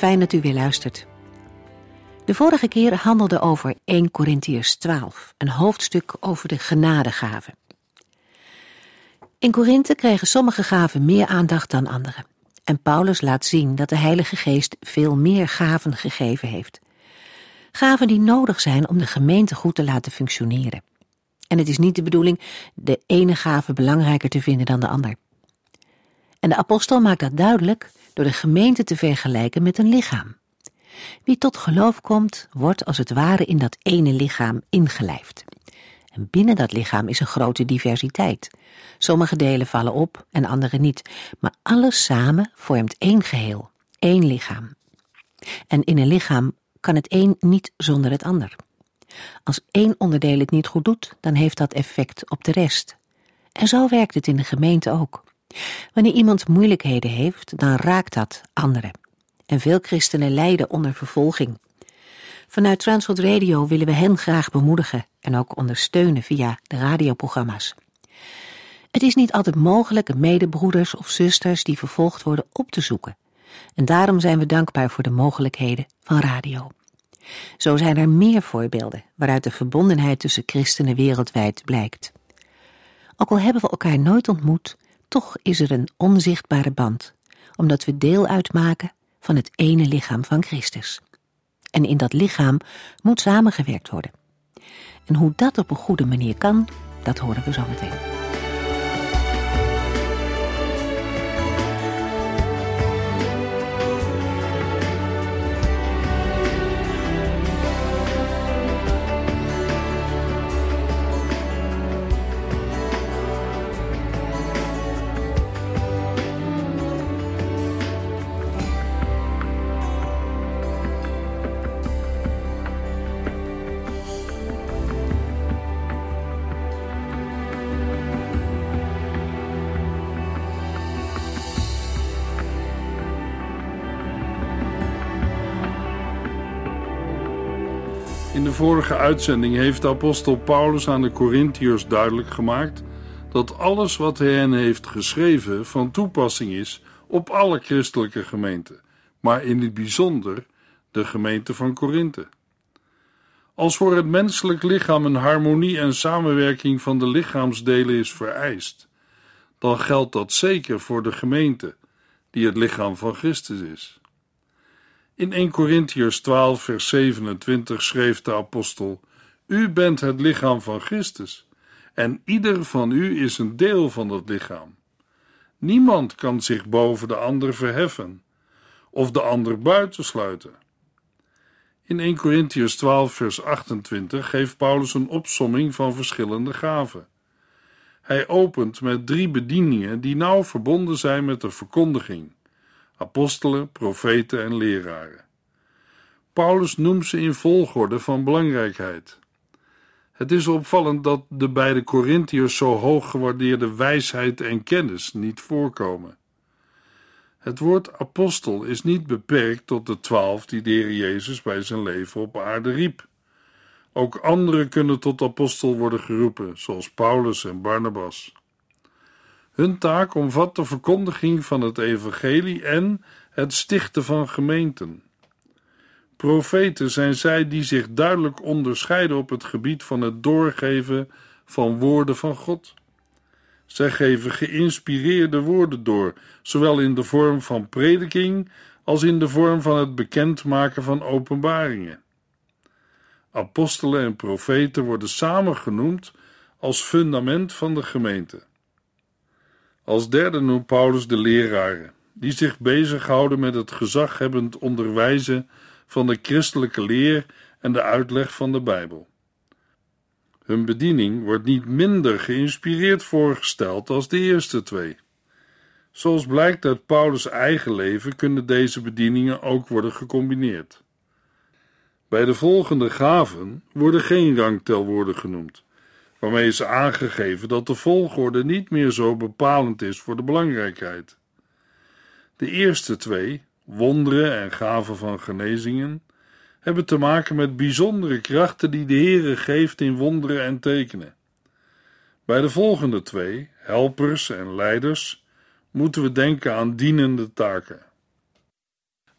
Fijn dat u weer luistert. De vorige keer handelde over 1 Corinthiërs 12, een hoofdstuk over de genadegaven. In Korinthe kregen sommige gaven meer aandacht dan andere. En Paulus laat zien dat de Heilige Geest veel meer gaven gegeven heeft. Gaven die nodig zijn om de gemeente goed te laten functioneren. En het is niet de bedoeling de ene gave belangrijker te vinden dan de ander. En de apostel maakt dat duidelijk door de gemeente te vergelijken met een lichaam. Wie tot geloof komt, wordt als het ware in dat ene lichaam ingelijfd. En binnen dat lichaam is een grote diversiteit. Sommige delen vallen op en andere niet, maar alles samen vormt één geheel, één lichaam. En in een lichaam kan het een niet zonder het ander. Als één onderdeel het niet goed doet, dan heeft dat effect op de rest. En zo werkt het in de gemeente ook. Wanneer iemand moeilijkheden heeft, dan raakt dat anderen. En veel christenen lijden onder vervolging. Vanuit Transworld Radio willen we hen graag bemoedigen en ook ondersteunen via de radioprogramma's. Het is niet altijd mogelijk medebroeders of zusters die vervolgd worden op te zoeken. En daarom zijn we dankbaar voor de mogelijkheden van radio. Zo zijn er meer voorbeelden waaruit de verbondenheid tussen christenen wereldwijd blijkt. Ook al hebben we elkaar nooit ontmoet, toch is er een onzichtbare band, omdat we deel uitmaken van het ene lichaam van Christus. En in dat lichaam moet samengewerkt worden. En hoe dat op een goede manier kan, dat horen we zo meteen. Vorige uitzending heeft de apostel Paulus aan de Corinthiërs duidelijk gemaakt dat alles wat hij hen heeft geschreven van toepassing is op alle christelijke gemeenten, maar in het bijzonder de gemeente van Korinthe. Als voor het menselijk lichaam een harmonie en samenwerking van de lichaamsdelen is vereist, dan geldt dat zeker voor de gemeente, die het lichaam van Christus is. In 1 Corinthiërs 12, vers 27 schreef de apostel: U bent het lichaam van Christus, en ieder van u is een deel van dat lichaam. Niemand kan zich boven de ander verheffen of de ander buitensluiten. In 1 Corinthiërs 12, vers 28 geeft Paulus een opsomming van verschillende gaven. Hij opent met drie bedieningen die nauw verbonden zijn met de verkondiging apostelen, profeten en leraren. Paulus noemt ze in volgorde van belangrijkheid. Het is opvallend dat de beide Corinthiërs zo hoog gewaardeerde wijsheid en kennis niet voorkomen. Het woord apostel is niet beperkt tot de twaalf die de Jezus bij zijn leven op aarde riep. Ook anderen kunnen tot apostel worden geroepen, zoals Paulus en Barnabas. Hun taak omvat de verkondiging van het evangelie en het stichten van gemeenten. Profeten zijn zij die zich duidelijk onderscheiden op het gebied van het doorgeven van woorden van God. Zij geven geïnspireerde woorden door, zowel in de vorm van prediking als in de vorm van het bekendmaken van openbaringen. Apostelen en profeten worden samen genoemd als fundament van de gemeente. Als derde noemt Paulus de leraren, die zich bezighouden met het gezaghebbend onderwijzen van de christelijke leer en de uitleg van de Bijbel. Hun bediening wordt niet minder geïnspireerd voorgesteld als de eerste twee. Zoals blijkt uit Paulus' eigen leven kunnen deze bedieningen ook worden gecombineerd. Bij de volgende gaven worden geen rangtelwoorden genoemd, waarmee is aangegeven dat de volgorde niet meer zo bepalend is voor de belangrijkheid. De eerste twee, wonderen en gaven van genezingen, hebben te maken met bijzondere krachten die de Heere geeft in wonderen en tekenen. Bij de volgende twee, helpers en leiders, moeten we denken aan dienende taken.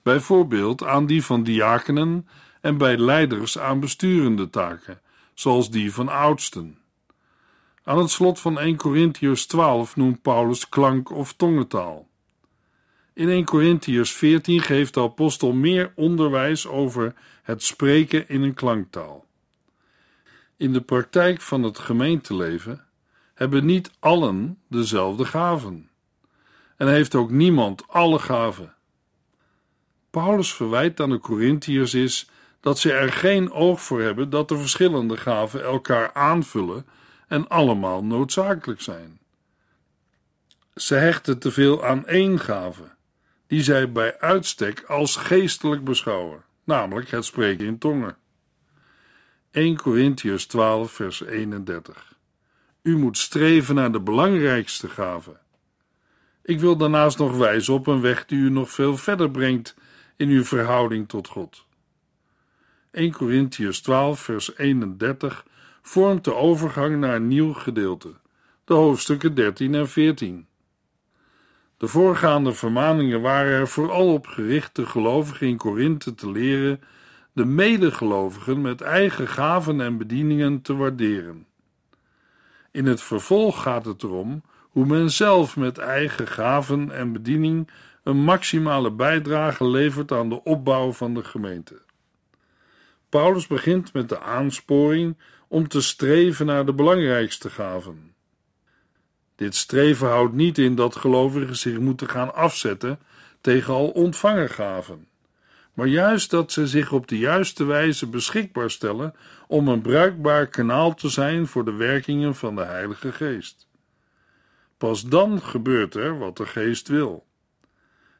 Bijvoorbeeld aan die van diakenen en bij leiders aan besturende taken, zoals die van oudsten. Aan het slot van 1 Corinthians 12 noemt Paulus klank of tongentaal. In 1 Corinthians 14 geeft de apostel meer onderwijs over het spreken in een klanktaal. In de praktijk van het gemeenteleven hebben niet allen dezelfde gaven. En heeft ook niemand alle gaven. Paulus verwijt aan de Corinthiërs is dat ze er geen oog voor hebben dat de verschillende gaven elkaar aanvullen en allemaal noodzakelijk zijn. Ze hechten te veel aan één gave, die zij bij uitstek als geestelijk beschouwen, namelijk het spreken in tongen. 1 Corinthians 12, vers 31. U moet streven naar de belangrijkste gave. Ik wil daarnaast nog wijzen op een weg die u nog veel verder brengt in uw verhouding tot God. 1 Corinthians 12, vers 31 vormt de overgang naar een nieuw gedeelte, de hoofdstukken 13 en 14. De voorgaande vermaningen waren er vooral op gericht de gelovigen in Korinthe te leren de medegelovigen met eigen gaven en bedieningen te waarderen. In het vervolg gaat het erom hoe men zelf met eigen gaven en bediening een maximale bijdrage levert aan de opbouw van de gemeente. Paulus begint met de aansporing om te streven naar de belangrijkste gaven. Dit streven houdt niet in dat gelovigen zich moeten gaan afzetten tegen al ontvangen gaven, maar juist dat ze zich op de juiste wijze beschikbaar stellen om een bruikbaar kanaal te zijn voor de werkingen van de Heilige Geest. Pas dan gebeurt er wat de Geest wil.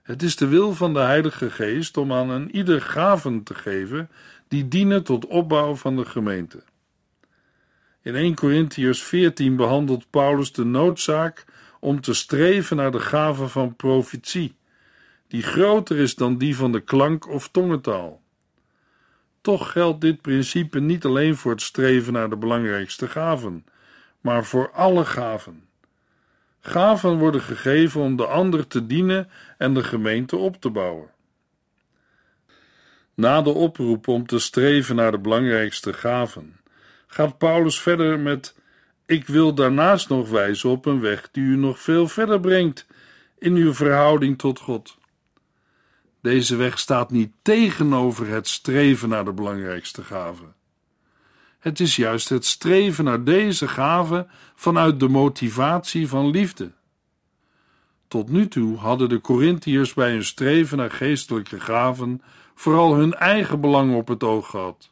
Het is de wil van de Heilige Geest om aan een ieder gaven te geven die dienen tot opbouw van de gemeente. In 1 Corinthians 14 behandelt Paulus de noodzaak om te streven naar de gave van profetie, die groter is dan die van de klank of tongentaal. Toch geldt dit principe niet alleen voor het streven naar de belangrijkste gaven, maar voor alle gaven. Gaven worden gegeven om de ander te dienen en de gemeente op te bouwen. Na de oproep om te streven naar de belangrijkste gaven, gaat Paulus verder met: Ik wil daarnaast nog wijzen op een weg die u nog veel verder brengt in uw verhouding tot God. Deze weg staat niet tegenover het streven naar de belangrijkste gave. Het is juist het streven naar deze gave vanuit de motivatie van liefde. Tot nu toe hadden de Corinthiërs bij hun streven naar geestelijke gaven vooral hun eigen belang op het oog gehad.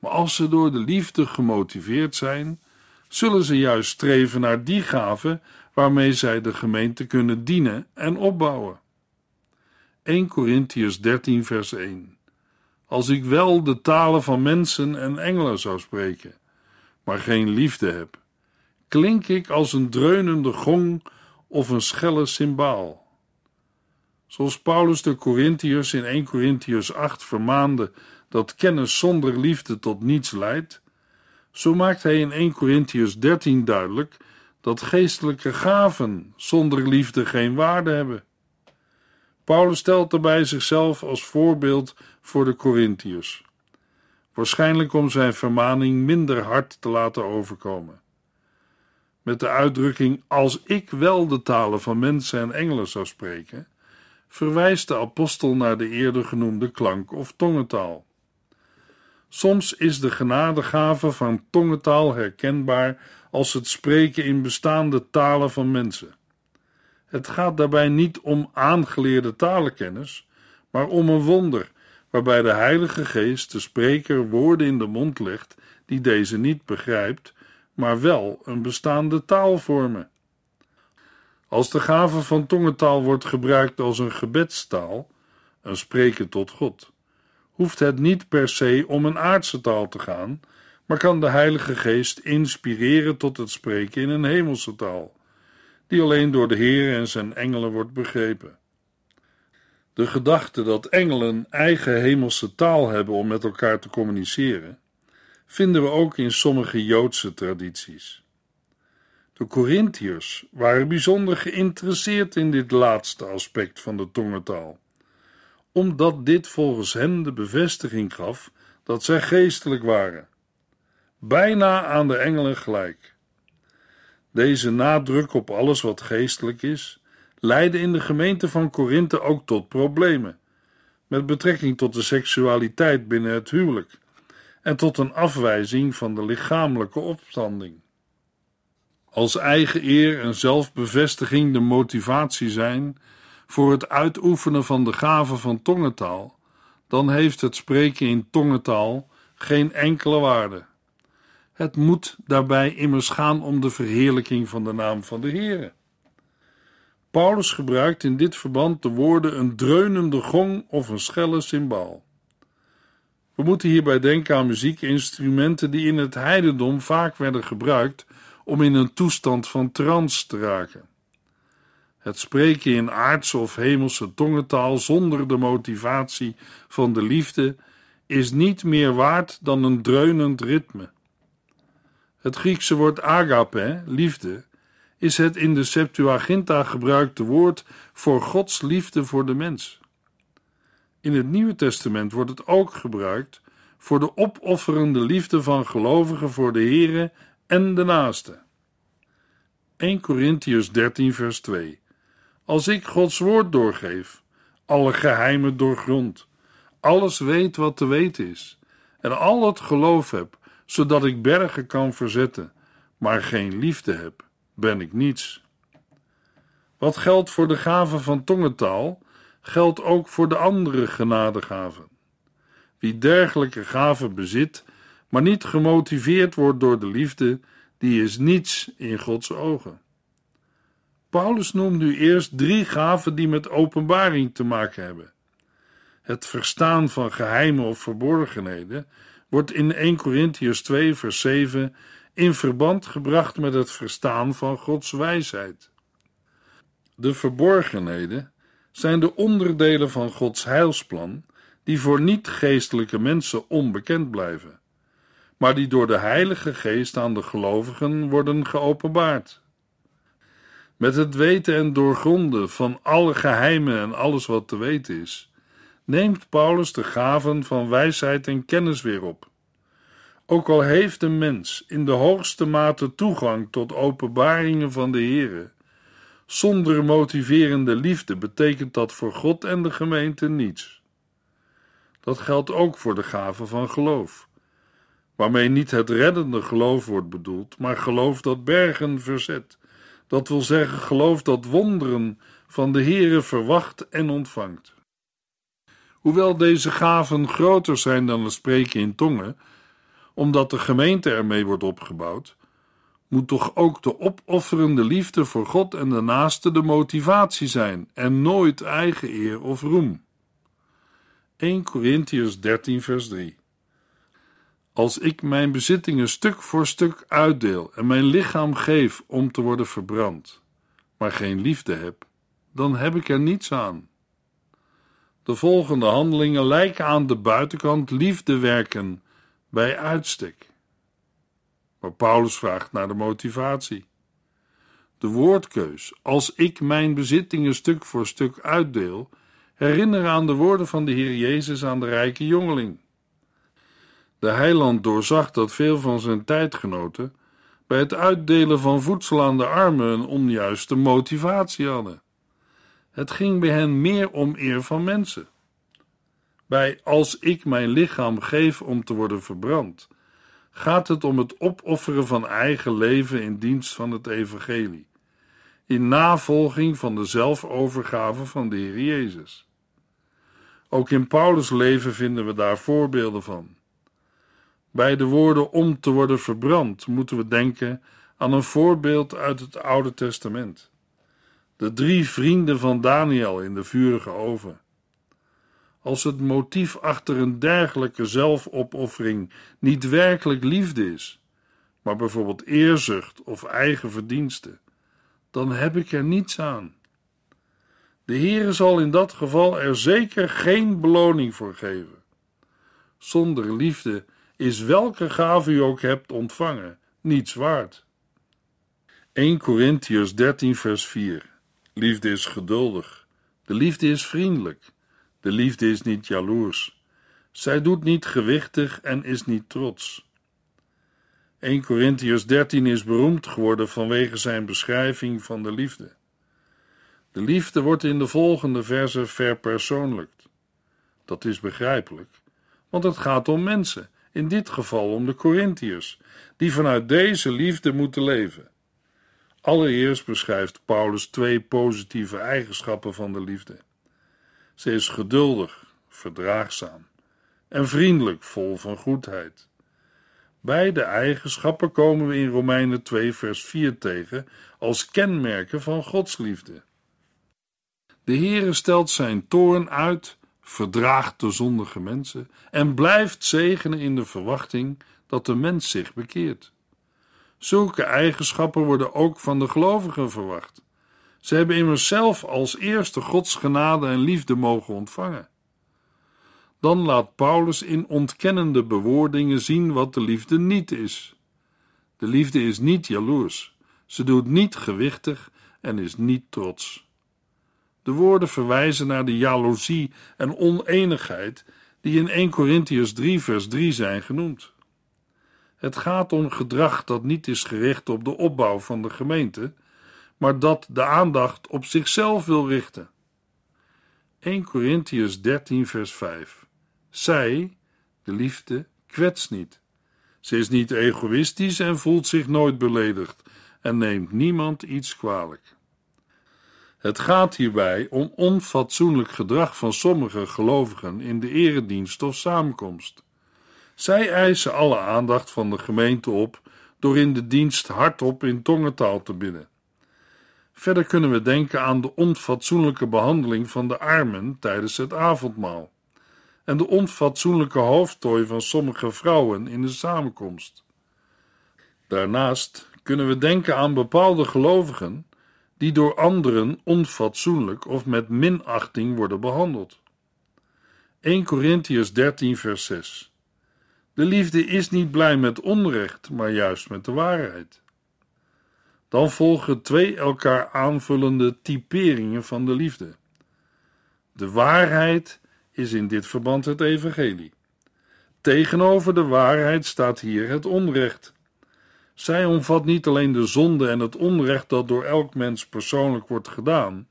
Maar als ze door de liefde gemotiveerd zijn, zullen ze juist streven naar die gaven waarmee zij de gemeente kunnen dienen en opbouwen. 1 Corinthians 13 vers 1 Als ik wel de talen van mensen en engelen zou spreken, maar geen liefde heb, klink ik als een dreunende gong of een schelle cymbaal. Zoals Paulus de Corinthiërs in 1 Corinthiërs 8 vermaande dat kennis zonder liefde tot niets leidt, zo maakt hij in 1 Corinthiërs 13 duidelijk dat geestelijke gaven zonder liefde geen waarde hebben. Paulus stelt daarbij zichzelf als voorbeeld voor de Corinthiërs, waarschijnlijk om zijn vermaning minder hard te laten overkomen. Met de uitdrukking: Als ik wel de talen van mensen en engelen zou spreken, verwijst de apostel naar de eerder genoemde klank of tongentaal. Soms is de genadegave van tongentaal herkenbaar als het spreken in bestaande talen van mensen. Het gaat daarbij niet om aangeleerde talenkennis, maar om een wonder waarbij de Heilige Geest de spreker woorden in de mond legt die deze niet begrijpt, maar wel een bestaande taal vormen. Als de gave van tongentaal wordt gebruikt als een gebedstaal, een spreken tot God, hoeft het niet per se om een aardse taal te gaan, maar kan de Heilige Geest inspireren tot het spreken in een hemelse taal, die alleen door de Heer en zijn engelen wordt begrepen. De gedachte dat engelen eigen hemelse taal hebben om met elkaar te communiceren, vinden we ook in sommige Joodse tradities. De Corinthiërs waren bijzonder geïnteresseerd in dit laatste aspect van de tongentaal, omdat dit volgens hen de bevestiging gaf dat zij geestelijk waren, bijna aan de engelen gelijk. Deze nadruk op alles wat geestelijk is, leidde in de gemeente van Korinthe ook tot problemen, met betrekking tot de seksualiteit binnen het huwelijk en tot een afwijzing van de lichamelijke opstanding. Als eigen eer en zelfbevestiging de motivatie zijn voor het uitoefenen van de gave van tongentaal, dan heeft het spreken in tongentaal geen enkele waarde. Het moet daarbij immers gaan om de verheerlijking van de naam van de Heere. Paulus gebruikt in dit verband de woorden een dreunende gong of een schelle cymbaal. We moeten hierbij denken aan muziekinstrumenten die in het heidendom vaak werden gebruikt om in een toestand van trance te raken. Het spreken in aardse of hemelse tongentaal zonder de motivatie van de liefde is niet meer waard dan een dreunend ritme. Het Griekse woord agape, liefde, is het in de Septuaginta gebruikte woord voor Gods liefde voor de mens. In het Nieuwe Testament wordt het ook gebruikt voor de opofferende liefde van gelovigen voor de Here en de naaste. 1 Corinthians 13 vers 2 Als ik Gods woord doorgeef, alle geheimen doorgrond, alles weet wat te weten is, en al het geloof heb, zodat ik bergen kan verzetten, maar geen liefde heb, ben ik niets. Wat geldt voor de gave van tongentaal, geldt ook voor de andere genadegaven. Wie dergelijke gaven bezit, maar niet gemotiveerd wordt door de liefde, die is niets in Gods ogen. Paulus noemt nu eerst drie gaven die met openbaring te maken hebben. Het verstaan van geheimen of verborgenheden wordt in 1 Corinthians 2 vers 7 in verband gebracht met het verstaan van Gods wijsheid. De verborgenheden zijn de onderdelen van Gods heilsplan die voor niet-geestelijke mensen onbekend blijven, maar die door de Heilige Geest aan de gelovigen worden geopenbaard. Met het weten en doorgronden van alle geheimen en alles wat te weten is, neemt Paulus de gaven van wijsheid en kennis weer op. Ook al heeft een mens in de hoogste mate toegang tot openbaringen van de Here, zonder motiverende liefde betekent dat voor God en de gemeente niets. Dat geldt ook voor de gave van geloof, waarmee niet het reddende geloof wordt bedoeld, maar geloof dat bergen verzet. Dat wil zeggen geloof dat wonderen van de Here verwacht en ontvangt. Hoewel deze gaven groter zijn dan het spreken in tongen, omdat de gemeente ermee wordt opgebouwd, moet toch ook de opofferende liefde voor God en de naaste de motivatie zijn en nooit eigen eer of roem. 1 Corinthians 13 vers 3 Als ik mijn bezittingen stuk voor stuk uitdeel en mijn lichaam geef om te worden verbrand, maar geen liefde heb, dan heb ik er niets aan. De volgende handelingen lijken aan de buitenkant liefde werken bij uitstek. Maar Paulus vraagt naar de motivatie. De woordkeus, als ik mijn bezittingen stuk voor stuk uitdeel, herinneren aan de woorden van de Heer Jezus aan de rijke jongeling. De heiland doorzag dat veel van zijn tijdgenoten bij het uitdelen van voedsel aan de armen een onjuiste motivatie hadden. Het ging bij hen meer om eer van mensen. Bij als ik mijn lichaam geef om te worden verbrand, gaat het om het opofferen van eigen leven in dienst van het evangelie, in navolging van de zelfovergave van de Heer Jezus. Ook in Paulus' leven vinden we daar voorbeelden van. Bij de woorden om te worden verbrand moeten we denken aan een voorbeeld uit het Oude Testament. de drie vrienden van Daniel in de vurige oven. Als het motief achter een dergelijke zelfopoffering niet werkelijk liefde is, maar bijvoorbeeld eerzucht of eigen verdienste, dan heb ik er niets aan. De Heere zal in dat geval er zeker geen beloning voor geven. Zonder liefde is welke gave u ook hebt ontvangen niets waard. 1 Corinthians 13 vers 4 Liefde is geduldig. De liefde is vriendelijk. De liefde is niet jaloers. Zij doet niet gewichtig en is niet trots. 1 Corinthians 13 is beroemd geworden vanwege zijn beschrijving van de liefde. De liefde wordt in de volgende verse verpersoonlijkt. Dat is begrijpelijk, want het gaat om mensen, in dit geval om de Corinthiërs, die vanuit deze liefde moeten leven. Allereerst beschrijft Paulus twee positieve eigenschappen van de liefde. Ze is geduldig, verdraagzaam en vriendelijk, vol van goedheid. Beide eigenschappen komen we in Romeinen 2, vers 4 tegen als kenmerken van Gods liefde. De Heere stelt zijn toorn uit, verdraagt de zondige mensen en blijft zegenen in de verwachting dat de mens zich bekeert. Zulke eigenschappen worden ook van de gelovigen verwacht. Ze hebben immers zelf als eerste Gods genade en liefde mogen ontvangen. Dan laat Paulus in ontkennende bewoordingen zien wat de liefde niet is. De liefde is niet jaloers, ze doet niet gewichtig en is niet trots. De woorden verwijzen naar de jaloezie en oneenigheid die in 1 Corinthians 3 vers 3 zijn genoemd. Het gaat om gedrag dat niet is gericht op de opbouw van de gemeente, maar dat de aandacht op zichzelf wil richten. 1 Corinthians 13 vers 5 Zij, de liefde, kwetst niet. Ze is niet egoïstisch en voelt zich nooit beledigd en neemt niemand iets kwalijk. Het gaat hierbij om onfatsoenlijk gedrag van sommige gelovigen in de eredienst of samenkomst. Zij eisen alle aandacht van de gemeente op door in de dienst hardop in tongentaal te bidden. Verder kunnen we denken aan de onfatsoenlijke behandeling van de armen tijdens het avondmaal en de onfatsoenlijke hoofdtooi van sommige vrouwen in de samenkomst. Daarnaast kunnen we denken aan bepaalde gelovigen die door anderen onfatsoenlijk of met minachting worden behandeld. 1 Corinthians 13 vers 6 De liefde is niet blij met onrecht, maar juist met de waarheid. Dan volgen twee elkaar aanvullende typeringen van de liefde. De waarheid is in dit verband het evangelie. Tegenover de waarheid staat hier het onrecht. Zij omvat niet alleen de zonde en het onrecht dat door elk mens persoonlijk wordt gedaan,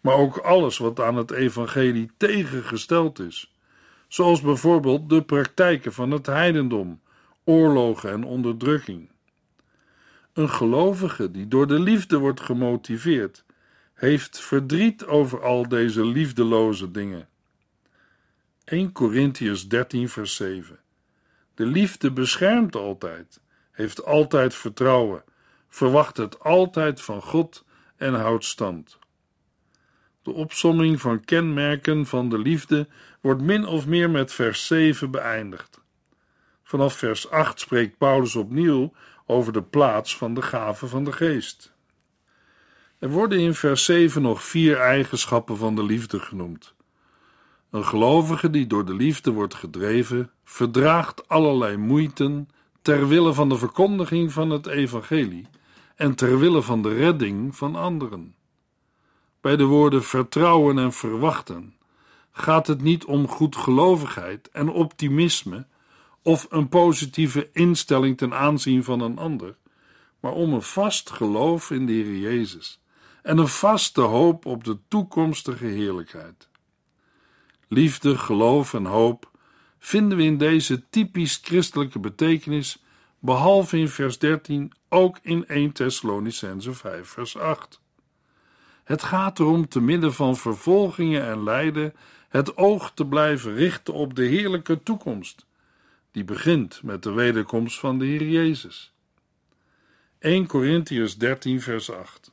maar ook alles wat aan het evangelie tegengesteld is, zoals bijvoorbeeld de praktijken van het heidendom, oorlogen en onderdrukking. Een gelovige die door de liefde wordt gemotiveerd, heeft verdriet over al deze liefdeloze dingen. 1 Corinthians 13 vers 7 De liefde beschermt altijd heeft altijd vertrouwen, verwacht het altijd van God en houdt stand. De opsomming van kenmerken van de liefde wordt min of meer met vers 7 beëindigd. Vanaf vers 8 spreekt Paulus opnieuw over de plaats van de gave van de geest. Er worden in vers 7 nog vier eigenschappen van de liefde genoemd. Een gelovige die door de liefde wordt gedreven, verdraagt allerlei moeiten, ter wille van de verkondiging van het evangelie en ter wille van de redding van anderen. Bij de woorden vertrouwen en verwachten gaat het niet om goedgelovigheid en optimisme of een positieve instelling ten aanzien van een ander, maar om een vast geloof in de Heer Jezus en een vaste hoop op de toekomstige heerlijkheid. Liefde, geloof en hoop vinden we in deze typisch christelijke betekenis, behalve in vers 13, ook in 1 Thessalonicense 5 vers 8. Het gaat erom te midden van vervolgingen en lijden het oog te blijven richten op de heerlijke toekomst, die begint met de wederkomst van de Heer Jezus. 1 Corinthians 13 vers 8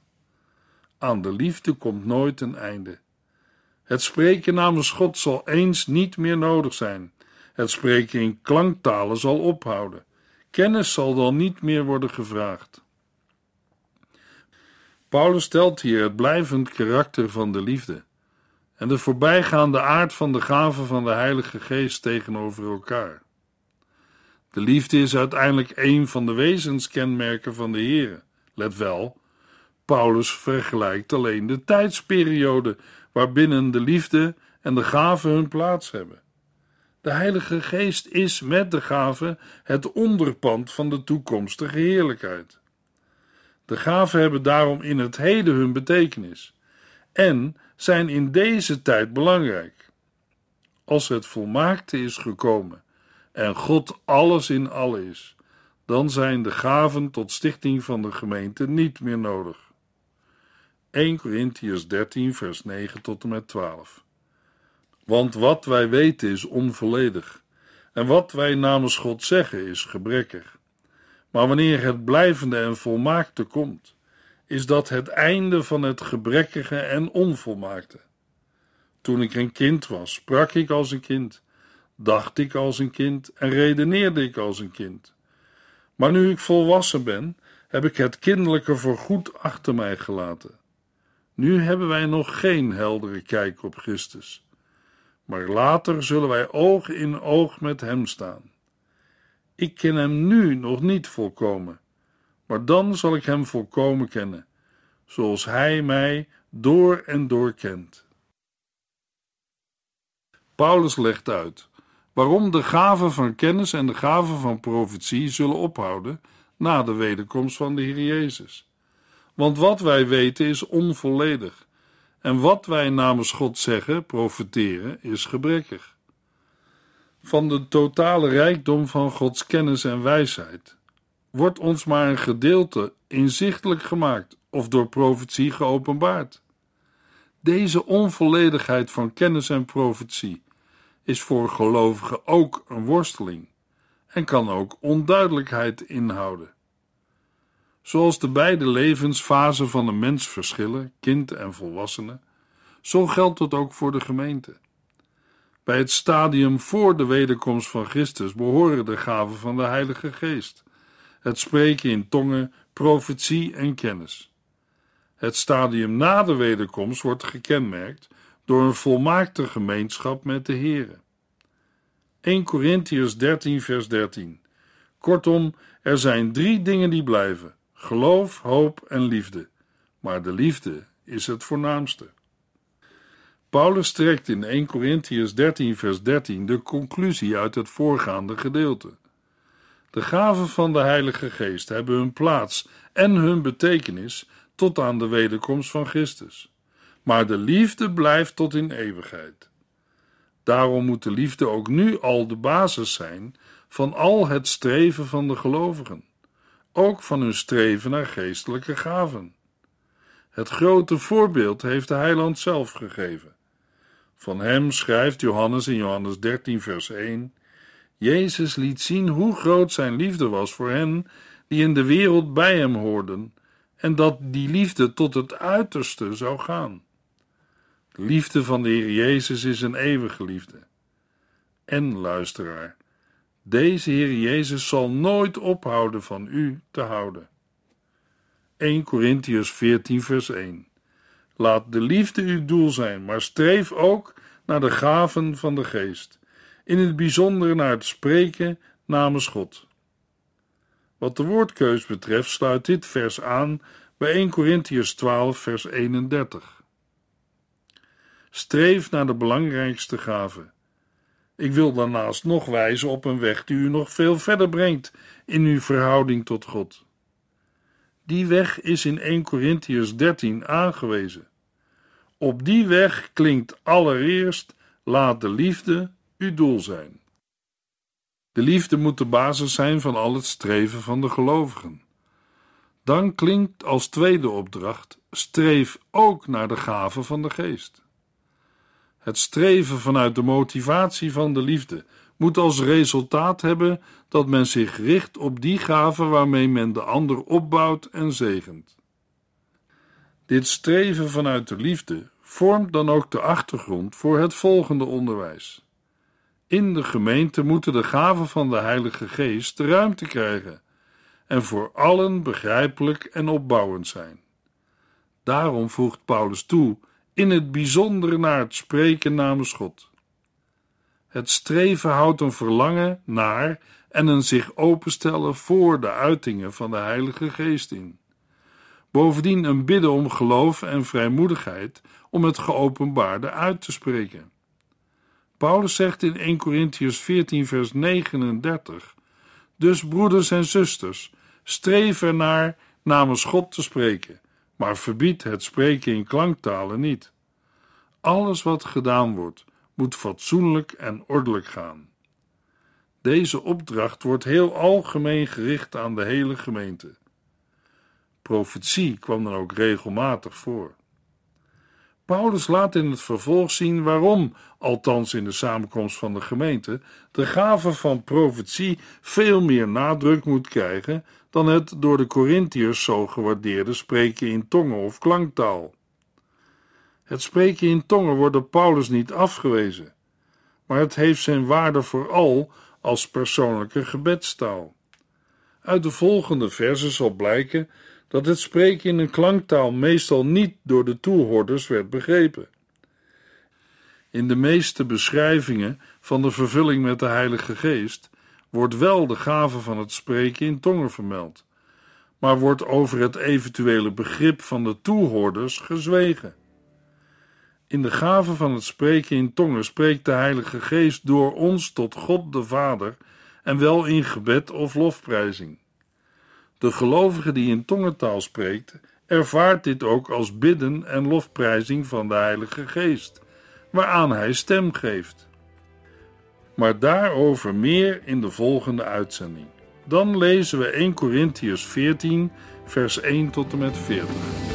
Aan de liefde komt nooit een einde. Het spreken namens God zal eens niet meer nodig zijn. Het spreken in klanktalen zal ophouden. Kennis zal dan niet meer worden gevraagd. Paulus stelt hier het blijvend karakter van de liefde en de voorbijgaande aard van de gaven van de Heilige Geest tegenover elkaar. De liefde is uiteindelijk een van de wezenskenmerken van de Heer. Let wel, Paulus vergelijkt alleen de tijdsperiode waarbinnen de liefde en de gaven hun plaats hebben. De Heilige Geest is met de gaven het onderpand van de toekomstige heerlijkheid. De gaven hebben daarom in het heden hun betekenis en zijn in deze tijd belangrijk. Als het volmaakte is gekomen en God alles in al is, dan zijn de gaven tot stichting van de gemeente niet meer nodig. 1 Corinthians 13, vers 9 tot en met 12. Want wat wij weten is onvolledig, en wat wij namens God zeggen is gebrekkig. Maar wanneer het blijvende en volmaakte komt, is dat het einde van het gebrekkige en onvolmaakte. Toen ik een kind was, sprak ik als een kind, dacht ik als een kind en redeneerde ik als een kind. Maar nu ik volwassen ben, heb ik het kinderlijke voorgoed achter mij gelaten. Nu hebben wij nog geen heldere kijk op Christus, maar later zullen wij oog in oog met Hem staan. Ik ken Hem nu nog niet volkomen, maar dan zal ik Hem volkomen kennen, zoals Hij mij door en door kent. Paulus legt uit waarom de gaven van kennis en de gaven van profetie zullen ophouden na de wederkomst van de Heer Jezus. Want wat wij weten is onvolledig, en wat wij namens God zeggen, profeteren, is gebrekkig. Van de totale rijkdom van Gods kennis en wijsheid wordt ons maar een gedeelte inzichtelijk gemaakt of door profetie geopenbaard. Deze onvolledigheid van kennis en profetie is voor gelovigen ook een worsteling en kan ook onduidelijkheid inhouden. Zoals de beide levensfasen van een mens verschillen, kind en volwassene, zo geldt dat ook voor de gemeente. Bij het stadium voor de wederkomst van Christus behoren de gaven van de Heilige Geest, het spreken in tongen, profetie en kennis. Het stadium na de wederkomst wordt gekenmerkt door een volmaakte gemeenschap met de Here. 1 Corinthians 13 vers 13 Kortom, er zijn drie dingen die blijven: geloof, hoop en liefde. Maar de liefde is het voornaamste. Paulus trekt in 1 Corinthians 13 vers 13 de conclusie uit het voorgaande gedeelte. De gaven van de Heilige Geest hebben hun plaats en hun betekenis tot aan de wederkomst van Christus. Maar de liefde blijft tot in eeuwigheid. Daarom moet de liefde ook nu al de basis zijn van al het streven van de gelovigen, ook van hun streven naar geestelijke gaven. Het grote voorbeeld heeft de heiland zelf gegeven. Van hem schrijft Johannes in Johannes 13, vers 1: Jezus liet zien hoe groot zijn liefde was voor hen die in de wereld bij hem hoorden, en dat die liefde tot het uiterste zou gaan. De liefde van de Heer Jezus is een eeuwige liefde. En luisteraar, deze Heer Jezus zal nooit ophouden van u te houden. 1 Corinthians 14, vers 1. Laat de liefde uw doel zijn, maar streef ook naar de gaven van de geest, in het bijzonder naar het spreken namens God. Wat de woordkeus betreft sluit dit vers aan bij 1 Corinthians 12, vers 31. Streef naar de belangrijkste gave. Ik wil daarnaast nog wijzen op een weg die u nog veel verder brengt in uw verhouding tot God. Die weg is in 1 Corinthians 13 aangewezen. Op die weg klinkt allereerst: laat de liefde uw doel zijn. De liefde moet de basis zijn van al het streven van de gelovigen. Dan klinkt als tweede opdracht: streef ook naar de gave van de geest. Het streven vanuit de motivatie van de liefde moet als resultaat hebben dat men zich richt op die gave waarmee men de ander opbouwt en zegent. Dit streven vanuit de liefde vormt dan ook de achtergrond voor het volgende onderwijs. In de gemeente moeten de gaven van de Heilige Geest de ruimte krijgen en voor allen begrijpelijk en opbouwend zijn. Daarom voegt Paulus toe, in het bijzonder naar het spreken namens God. Het streven houdt een verlangen naar en een zich openstellen voor de uitingen van de Heilige Geest in. Bovendien een bidden om geloof en vrijmoedigheid om het geopenbaarde uit te spreken. Paulus zegt in 1 Corinthians 14, vers 39: Dus broeders en zusters, streef ernaar namens God te spreken, maar verbied het spreken in klanktalen niet. Alles wat gedaan wordt, moet fatsoenlijk en ordelijk gaan. Deze opdracht wordt heel algemeen gericht aan de hele gemeente. Profetie kwam dan ook regelmatig voor. Paulus laat in het vervolg zien waarom, althans in de samenkomst van de gemeente, de gave van profetie veel meer nadruk moet krijgen dan het door de Corinthiërs zo gewaardeerde spreken in tongen of klanktaal. Het spreken in tongen wordt door Paulus niet afgewezen, maar het heeft zijn waarde vooral als persoonlijke gebedstaal. Uit de volgende versen zal blijken dat het spreken in een klanktaal meestal niet door de toehoorders werd begrepen. In de meeste beschrijvingen van de vervulling met de Heilige Geest wordt wel de gave van het spreken in tongen vermeld, maar wordt over het eventuele begrip van de toehoorders gezwegen. In de gave van het spreken in tongen spreekt de Heilige Geest door ons tot God de Vader en wel in gebed of lofprijzing. De gelovige die in tongentaal spreekt, ervaart dit ook als bidden en lofprijzing van de Heilige Geest, waaraan hij stem geeft. Maar daarover meer in de volgende uitzending. Dan lezen we 1 Corinthians 14, vers 1 tot en met 40.